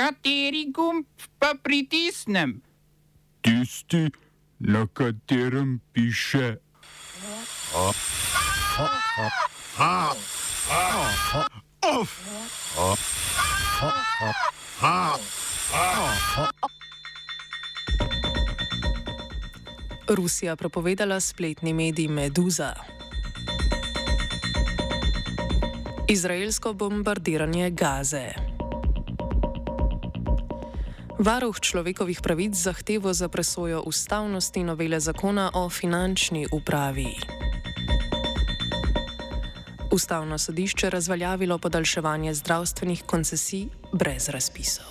Kateri gumb pa pritisnem? Tisti, na katerem piše Rusija prepovedala spletni medij Meduza. Izraelsko bombardiranje Gaze. Varuh človekovih pravic zahtevo za presojo ustavnosti novele zakona o finančni upravi. Ustavno sodišče razveljavilo podaljševanje zdravstvenih koncesij brez razpisov.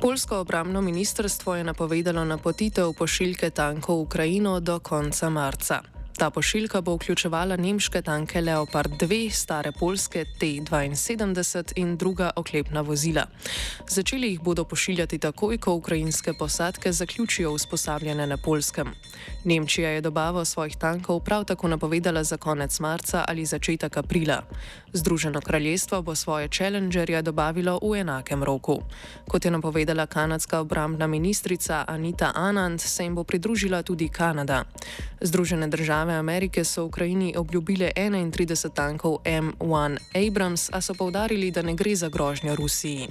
Polsko obramno ministrstvo je napovedalo napotitev pošiljke tankov v Ukrajino do konca marca. Ta pošiljka bo vključevala nemške tanke Leopard 2, stare polske T-72 in druga oklepna vozila. Začeli jih bodo pošiljati takoj, ko ukrajinske posadke zaključijo usposabljanje na polskem. Nemčija je dobavo svojih tankov prav tako napovedala za konec marca ali začetek aprila. Združeno kraljestvo bo svoje Challengerje dobavilo v enakem roku. Kot je napovedala kanadska obrambna ministrica Anita Anand, se jim bo pridružila tudi Kanada. Združene države države Amerike so Ukrajini obljubile 31 tankov M1 Abrams, a so povdarili, da ne gre za grožnjo Rusiji.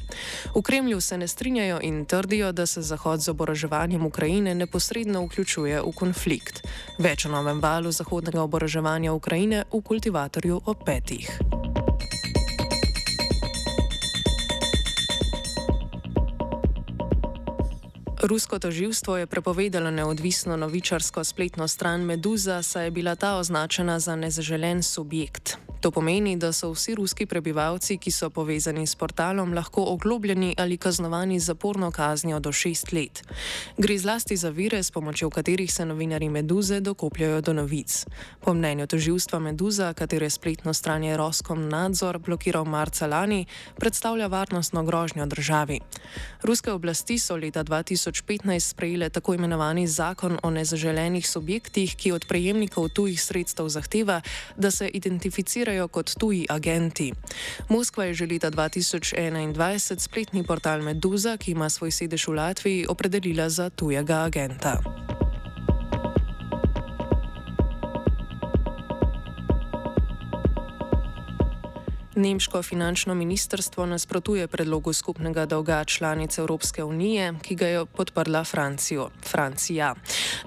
V Kremlju se ne strinjajo in trdijo, da se Zahod z oboroževanjem Ukrajine neposredno vključuje v konflikt. Več o novem valu zahodnega oboroževanja Ukrajine v kultivatorju o petih. Rusko toživstvo je prepovedalo neodvisno novičarsko spletno stran Meduza, saj je bila ta označena za nezaželen subjekt. To pomeni, da so vsi ruski prebivalci, ki so povezani s portalom, lahko oglobljeni ali kaznovani z zaporno kaznijo do šest let. Gre zlasti za vire, s pomočjo katerih se novinari Meduze dokopljajo do novic. Po mnenju toživstva Meduza, katere spletno stran je Roskom nadzor blokiral marca lani, predstavlja varnostno grožnjo državi. Ruske oblasti so leta 2015 sprejele tako imenovani zakon o nezaželenih subjektih, ki od prejemnikov tujih sredstev zahteva, da se identificirajo identificirajo kot tuji agenti. Moskva je že leta 2021 spletni portal Meduza, ki ima svoj sedež v Latviji, opredelila za tujega agenta. Nemško finančno ministrstvo nasprotuje predlogu skupnega dolga članic Evropske unije, ki ga je podprla Francijo. Francija.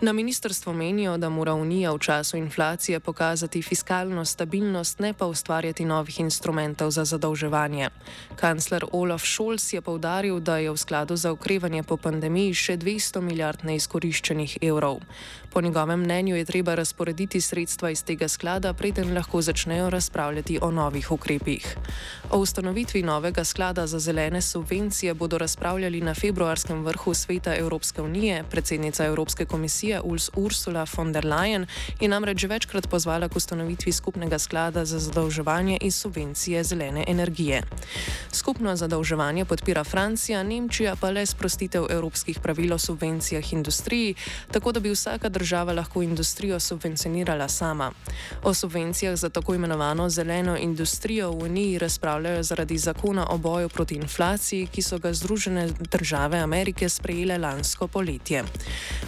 Na ministrstvo menijo, da mora Unija v času inflacije pokazati fiskalno stabilnost, ne pa ustvarjati novih instrumentov za zadolževanje. Kancler Olaf Scholz je povdaril, da je v skladu za okrevanje po pandemiji še 200 milijard neizkoriščenih evrov. Po njegovem mnenju je treba razporediti sredstva iz tega sklada, preden lahko začnejo razpravljati o novih ukrepih. O ustanovitvi novega sklada za zelene subvencije bodo razpravljali na februarskem vrhu sveta Evropske unije. Predsednica Evropske komisije Ursula von der Leyen je namreč že večkrat pozvala k ustanovitvi skupnega sklada za zadolževanje iz subvencije zelene energije. Skupno zadolževanje podpira Francija, Nemčija pa le sprostitev evropskih pravil o subvencijah industriji, tako da bi vsaka država lahko industrijo subvencionirala sama. O subvencijah za tako imenovano zeleno industrijo v Uniji razpravljajo zaradi zakona o boju proti inflaciji, ki so ga Združene države Amerike sprejele lansko poletje.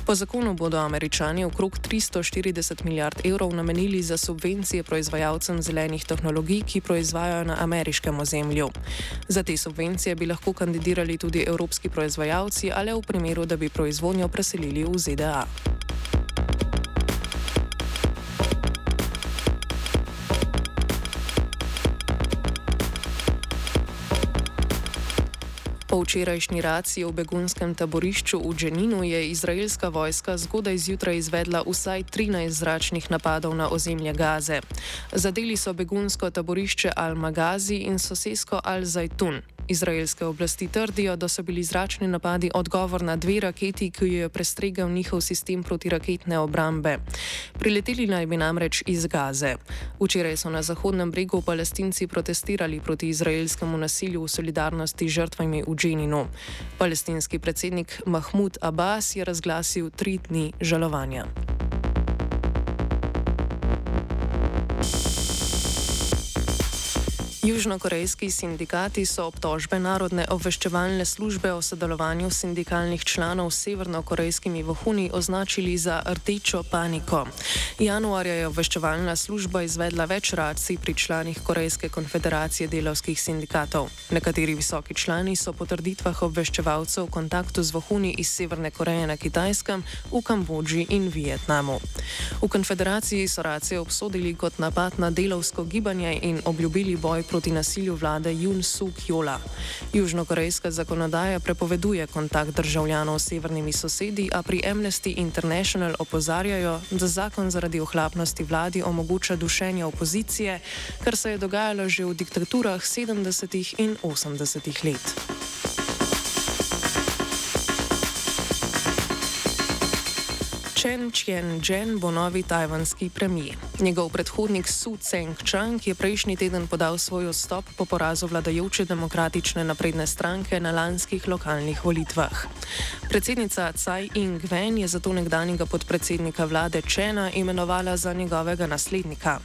Po zakonu bodo američani okrog 340 milijard evrov namenili za subvencije proizvajalcem zelenih tehnologij, ki proizvajajo na ameriškem ozemlju. Za te subvencije bi lahko kandidirali tudi evropski proizvajalci, ali v primeru, da bi proizvodnjo preselili v ZDA. Po včerajšnji raciji v begunskem taborišču v Dženinu je izraelska vojska zgodaj zjutraj izvedla vsaj 13 zračnih napadov na ozemlje Gaze. Zadeli so begunsko taborišče Al-Magazi in sosesko Al-Zajtun. Izraelske oblasti trdijo, da so bili zračni napadi odgovor na dve raketi, ki jo je prestregal njihov sistem protiraketne obrambe. Prileteli naj bi namreč iz Gaze. Včeraj so na Zahodnem bregu palestinci protestirali proti izraelskemu nasilju v solidarnosti z žrtvami v Dženinu. Palestinski predsednik Mahmud Abbas je razglasil tri dni žalovanja. Južnokorejski sindikati so obtožbe Narodne obveščevalne službe o sodelovanju sindikalnih članov s severnokorejskimi vohuni označili za rdečo paniko. Januarja je obveščevalna služba izvedla več racij pri članih Korejske konfederacije delovskih sindikatov. Nekateri visoki člani so po trditvah obveščevalcev v kontaktu z vohuni iz Severne Koreje na Kitajskem, v Kambodži in Vietnamu. V konfederaciji so racije obsodili kot napad na delovsko gibanje in obljubili boj proti proti nasilju vlade Jun Suk Jola. Južnokorejska zakonodaja prepoveduje kontakt državljanov s severnimi sosedi, a pri Amnesty International opozarjajo, da zakon zaradi ohlapnosti vladi omogoča dušenje opozicije, kar se je dogajalo že v diktaturah 70. in 80. let. Chen Chien-jen bo novi tajvanski premijer. Njegov predhodnik Su Tseng-chang je prejšnji teden podal svoj odstop po porazu vladajoče demokratične napredne stranke na lanskih lokalnih volitvah. Predsednica Tsai Ing-wen je zato nekdanjega podpredsednika vlade Chena imenovala za njegovega naslednika.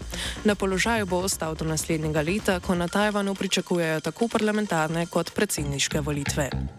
Na položaju bo ostal do naslednjega leta, ko na Tajvanu pričakujejo tako parlamentarne kot predsedniške volitve.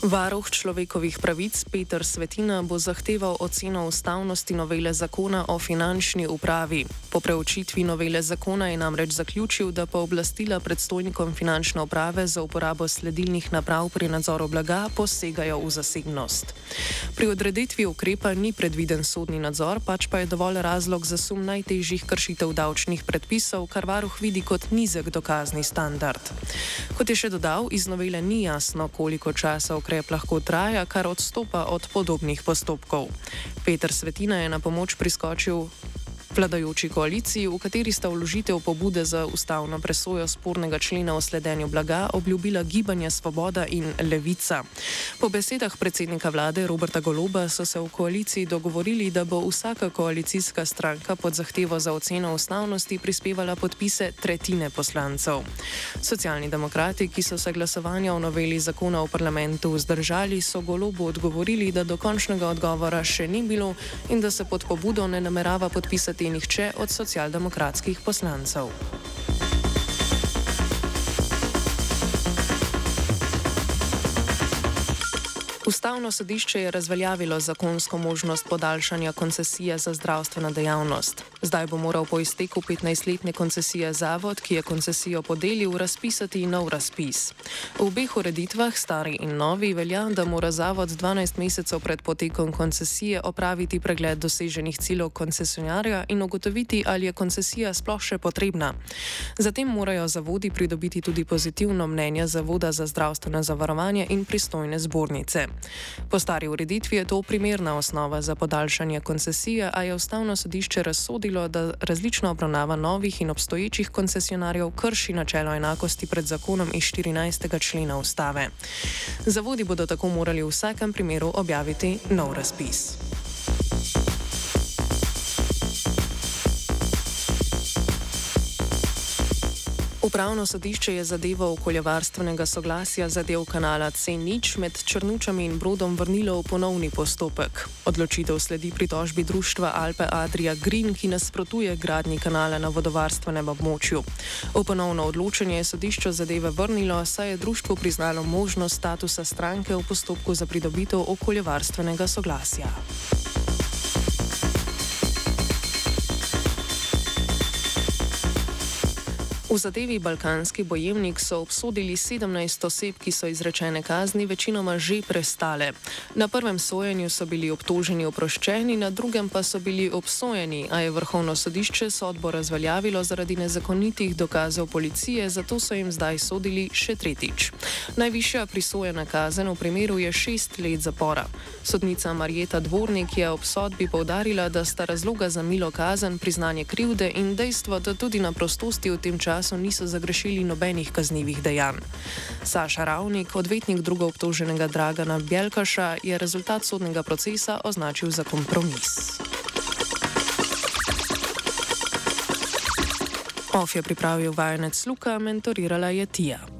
Varuh človekovih pravic Peter Svetina bo zahteval oceno ustavnosti novele zakona o finančni upravi. Po preučitvi novele zakona je namreč zaključil, da pa oblastila predstojnikom finančne uprave za uporabo sledilnih naprav pri nadzoru blaga posegajo v zasebnost. Pri odreditvi ukrepa ni predviden sodni nadzor, pač pa je dovolj razlog za sum najtežjih kršitev davčnih predpisov, kar varuh vidi kot nizek dokazni standard. Kot je še dodal, iz novele ni jasno, koliko časa ukrep ukrep lahko traja, kar odstopa od podobnih postopkov. Peter Svetina je na pomoč priskočil vladajoči koaliciji, v kateri sta vložitev pobude za ustavno presojo spornega člena o sledenju blaga obljubila gibanje Svoboda in Levica. Po besedah predsednika vlade Roberta Goloba so se v koaliciji dogovorili, da bo vsaka koalicijska stranka pod zahtevo za oceno ustavnosti prispevala podpise tretjine poslancev. Socialni demokrati, ki so se glasovanja o noveli zakona v parlamentu vzdržali, so Golobu odgovorili, da dokončnega odgovora še ni bilo in da se pod pobudo ne namerava podpisati podpreti nihče od socialdemokratskih poslancev. Ustavno sodišče je razveljavilo zakonsko možnost podaljšanja koncesije za zdravstveno dejavnost. Zdaj bo moral po izteku 15-letne koncesije zavod, ki je koncesijo podelil, razpisati nov razpis. V obeh ureditvah, stari in novi, velja, da mora zavod 12 mesecev pred potekom koncesije opraviti pregled doseženih ciljev koncesionarja in ugotoviti, ali je koncesija sploh še potrebna. Zatem morajo zavodi pridobiti tudi pozitivno mnenje Zavoda za zdravstveno zavarovanje in pristojne zbornice. Po stari ureditvi je to primerna osnova za podaljšanje koncesije, a je ustavno sodišče razsodilo, da različna obravnava novih in obstoječih koncesionarjev krši načelo enakosti pred zakonom iz 14. člena ustave. Zavodi bodo tako morali v vsakem primeru objaviti nov razpis. Upravno sodišče je zadevo okoljevarstvenega soglasja za del kanala C0 med Črnučami in Brodom vrnilo v ponovni postopek. Odločitev sledi pritožbi društva Alpe Adria Green, ki nasprotuje gradnji kanala na vodovarstvenem območju. V ponovno odločanje je sodišče zadeve vrnilo, saj je društvo priznalo možnost statusa stranke v postopku za pridobitev okoljevarstvenega soglasja. V zadevi Balkanski bojevnik so obsodili 17 oseb, ki so izrečene kazni večinoma že prestale. Na prvem sojenju so bili obtoženi oproščeni, na drugem pa so bili obsojeni, a je vrhovno sodišče sodbo razveljavilo zaradi nezakonitih dokazov policije, zato so jim zdaj sodili še tretjič. Najvišja prisojena kazen v primeru je šest let zapora. Sodnica Marjeta Dvornik je ob sodbi povdarila, da sta razloga za milo kazen priznanje krivde in dejstvo, da tudi na prostosti v tem času času niso zagrešili nobenih kaznjivih dejanj. Saša Ravnik, odvetnik drugo obtoženega Dragana Bjelkaša, je rezultat sodnega procesa označil za kompromis. Of je pripravil vajenec Luka, mentorirala je Tija.